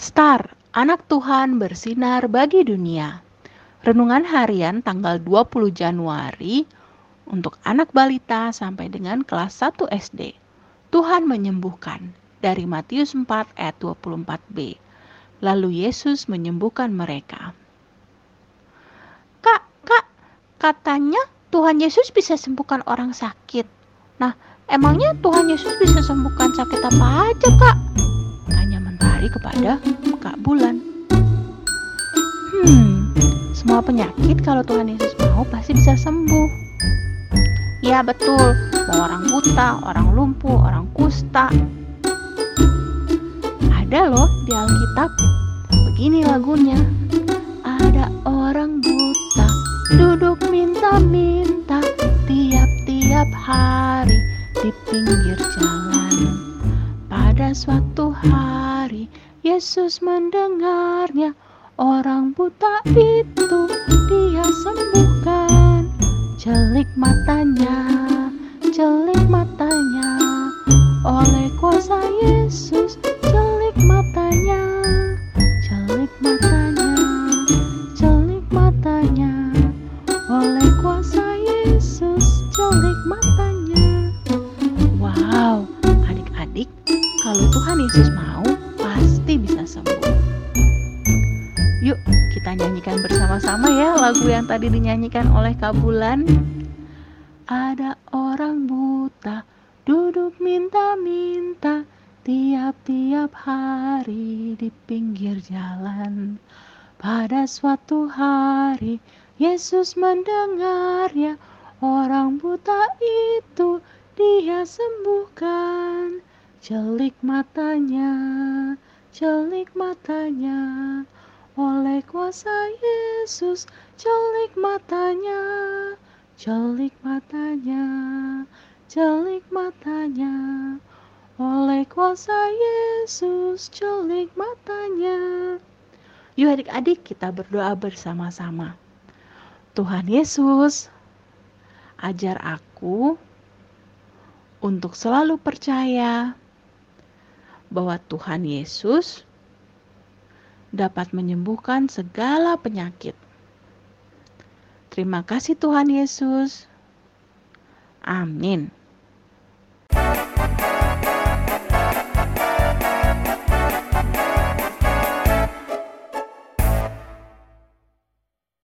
Star, anak Tuhan bersinar bagi dunia. Renungan harian tanggal 20 Januari untuk anak balita sampai dengan kelas 1 SD. Tuhan menyembuhkan dari Matius 4 ayat 24b. Lalu Yesus menyembuhkan mereka. Kak, kak, katanya Tuhan Yesus bisa sembuhkan orang sakit. Nah, emangnya Tuhan Yesus bisa sembuhkan sakit apa aja, Kak? kepada Kak Bulan. Hmm, semua penyakit kalau Tuhan Yesus mau pasti bisa sembuh. Ya betul, mau orang buta, orang lumpuh, orang kusta. Ada loh di Alkitab. Begini lagunya. Ada orang buta, duduk minta-minta tiap-tiap hari di pinggir jalan. Pada suatu hari Yesus mendengarnya. Orang buta itu dia sembuhkan. Celik matanya, celik matanya. Oleh kuasa Yesus, celik matanya. Celik matanya, celik matanya. Oleh kuasa Yesus, celik matanya. Wow, adik-adik, kalau Tuhan Yesus mau kita nyanyikan bersama-sama ya lagu yang tadi dinyanyikan oleh Kabulan. Ada orang buta duduk minta-minta tiap-tiap hari di pinggir jalan. Pada suatu hari Yesus mendengarnya, orang buta itu dia sembuhkan. Celik matanya, celik matanya oleh kuasa Yesus celik matanya celik matanya celik matanya. Oleh kuasa Yesus celik matanya. Yuk adik-adik kita berdoa bersama-sama. Tuhan Yesus ajar aku untuk selalu percaya bahwa Tuhan Yesus dapat menyembuhkan segala penyakit. Terima kasih, Tuhan Yesus. Amin.